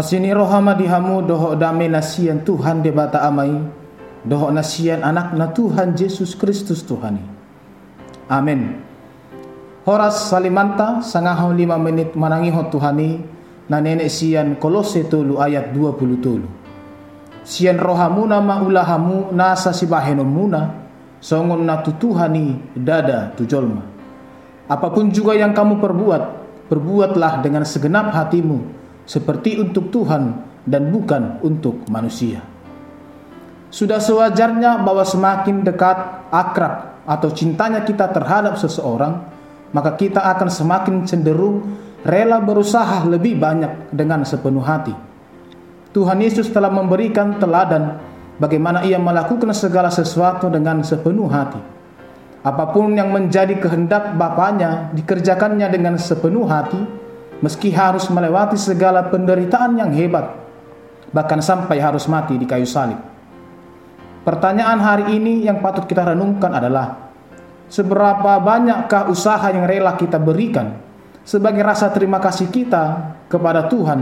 Asini rohama dihamu doho dame nasian Tuhan debata amai doho nasian anak na Tuhan Yesus Kristus Tuhani. Amin. Horas salimanta sangaho lima menit manangiho Tuhani na nenek sian kolose tulu ayat 20 tulu. Sian rohamuna maulahamu nasa sibahenomuna songon na tutuhani dada tujolma. Apa pun juga yang kamu perbuat, perbuatlah dengan segenap hatimu seperti untuk Tuhan dan bukan untuk manusia. Sudah sewajarnya bahwa semakin dekat, akrab, atau cintanya kita terhadap seseorang, maka kita akan semakin cenderung rela berusaha lebih banyak dengan sepenuh hati. Tuhan Yesus telah memberikan teladan bagaimana ia melakukan segala sesuatu dengan sepenuh hati. Apa pun yang menjadi kehendak Bapaknya dikerjakannya dengan sepenuh hati, meski harus melewati segala penderitaan yang hebat, bahkan sampai harus mati di kayu salib. Pertanyaan hari ini yang patut kita renungkan adalah, seberapa banyakkah usaha yang rela kita berikan sebagai rasa terima kasih kita kepada Tuhan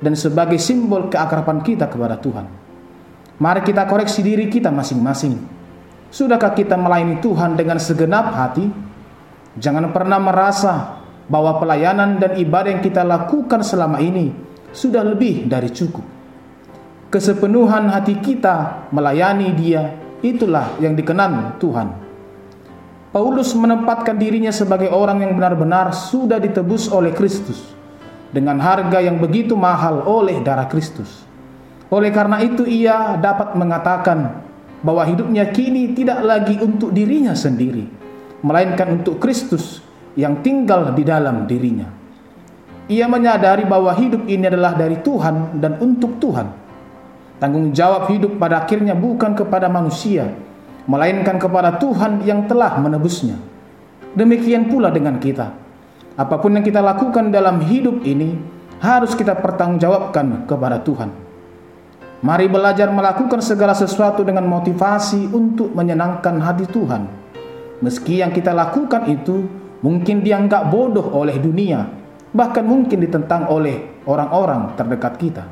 dan sebagai simbol keakraban kita kepada Tuhan. Mari kita koreksi diri kita masing-masing. Sudahkah kita melayani Tuhan dengan segenap hati? Jangan pernah merasa bahwa pelayanan dan ibadah yang kita lakukan selama ini sudah lebih dari cukup. Kesepenuhan hati kita melayani Dia, itulah yang dikenan Tuhan. Paulus menempatkan dirinya sebagai orang yang benar-benar sudah ditebus oleh Kristus dengan harga yang begitu mahal oleh darah Kristus. Oleh karena itu ia dapat mengatakan bahwa hidupnya kini tidak lagi untuk dirinya sendiri, melainkan untuk Kristus yang tinggal di dalam dirinya. Ia menyadari bahwa hidup ini adalah dari Tuhan dan untuk Tuhan. Tanggung jawab hidup pada akhirnya bukan kepada manusia, melainkan kepada Tuhan yang telah menebusnya. Demikian pula dengan kita. Apa pun yang kita lakukan dalam hidup ini harus kita pertanggungjawabkan kepada Tuhan. Mari belajar melakukan segala sesuatu dengan motivasi untuk menyenangkan hati Tuhan. Meski yang kita lakukan itu mungkin dianggap bodoh oleh dunia, bahkan mungkin ditentang oleh orang-orang terdekat kita.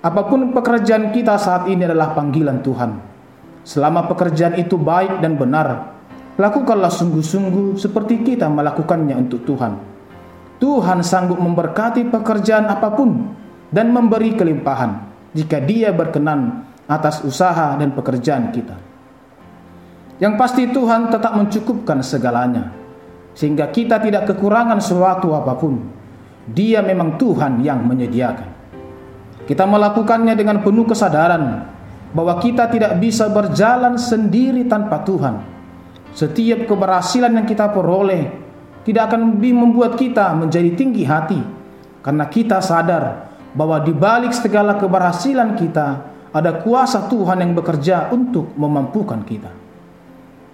Apa pun pekerjaan kita saat ini adalah panggilan Tuhan Selama pekerjaan itu baik dan benar, lakukanlah sungguh-sungguh seperti kita melakukannya untuk Tuhan. Tuhan sanggup memberkati pekerjaan apa pun dan memberi kelimpahan jika Dia berkenan atas usaha dan pekerjaan kita. Yang pasti Tuhan tetap mencukupkan segalanya sehingga kita tidak kekurangan sesuatu apa pun. Dia memang Tuhan yang menyediakan. Kita melakukannya dengan penuh kesadaran bahwa kita tidak bisa berjalan sendiri tanpa Tuhan. Setiap keberhasilan yang kita peroleh tidak akan membuat kita menjadi tinggi hati karena kita sadar bahwa di balik segala keberhasilan kita ada kuasa Tuhan yang bekerja untuk memampukan kita.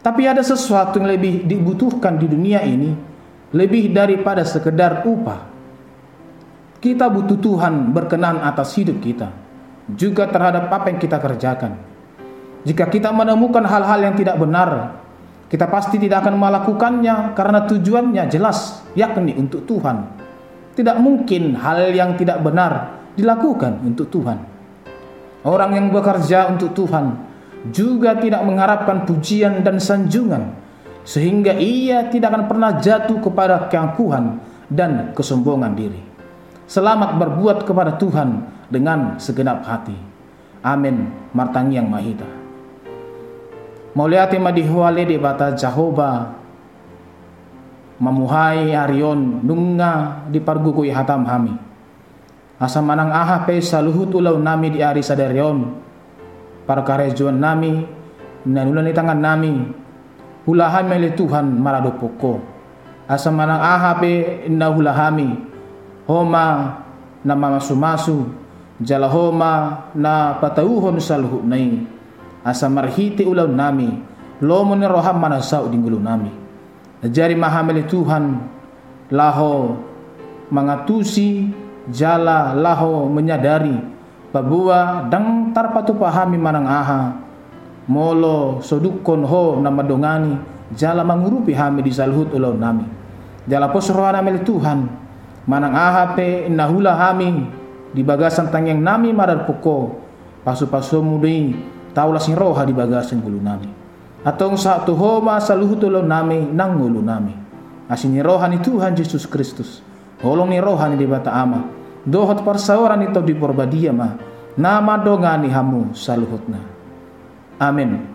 Tapi ada sesuatu yang lebih dibutuhkan di dunia ini lebih daripada sekedar upah. Kita butuh Tuhan berkenan atas hidup kita juga terhadap apa yang kita kerjakan. Jika kita menemukan hal-hal yang tidak benar, kita pasti tidak akan melakukannya karena tujuannya jelas, yakni untuk Tuhan. Tidak mungkin hal yang tidak benar dilakukan untuk Tuhan. Orang yang bekerja untuk Tuhan juga tidak mengharapkan pujian dan sanjungan, sehingga ia tidak akan pernah jatuh kepada keangkuhan dan kesombongan diri. Selamat berbuat kepada Tuhan dengan segenap hati. Amin. Martangi yang mahita. Mauliati madihuale di bata Jahoba mamuhai arion nunga di pargukui hatam hami. Asa manang aha pe saluhut ulau nami di ari sadarion para karejuan nami nanulan tangan nami hulahan mele Tuhan marado poko. Asa manang aha pe inna hulahami homa nama masu-masu jalahoma na patauhon salhu nai. Asa marhiti ulau nami lomo ni roham mana sau dinggulu nami. Jari mahameli Tuhan laho mangatusi jala laho menyadari babua dang tarpatu pahami manang aha. Molo sodukon ho nama dongani jala mangurupi hami di salhut ulau nami. Jala posrohana meli Tuhan manang aha pe nahula hami di bagasan tangyang nami marar poko. Pasu-pasu mudei taulah sing roha di bagasan gulu nami. Atong sa tuhoma sa luhutulo nami nang ngulu nami. Asini roha ni Tuhan Yesus Kristus. Holong ni roha ni debata ama dohot parsaoran ito di porbadia ma. Nama dongani hamu saluhutna. Amin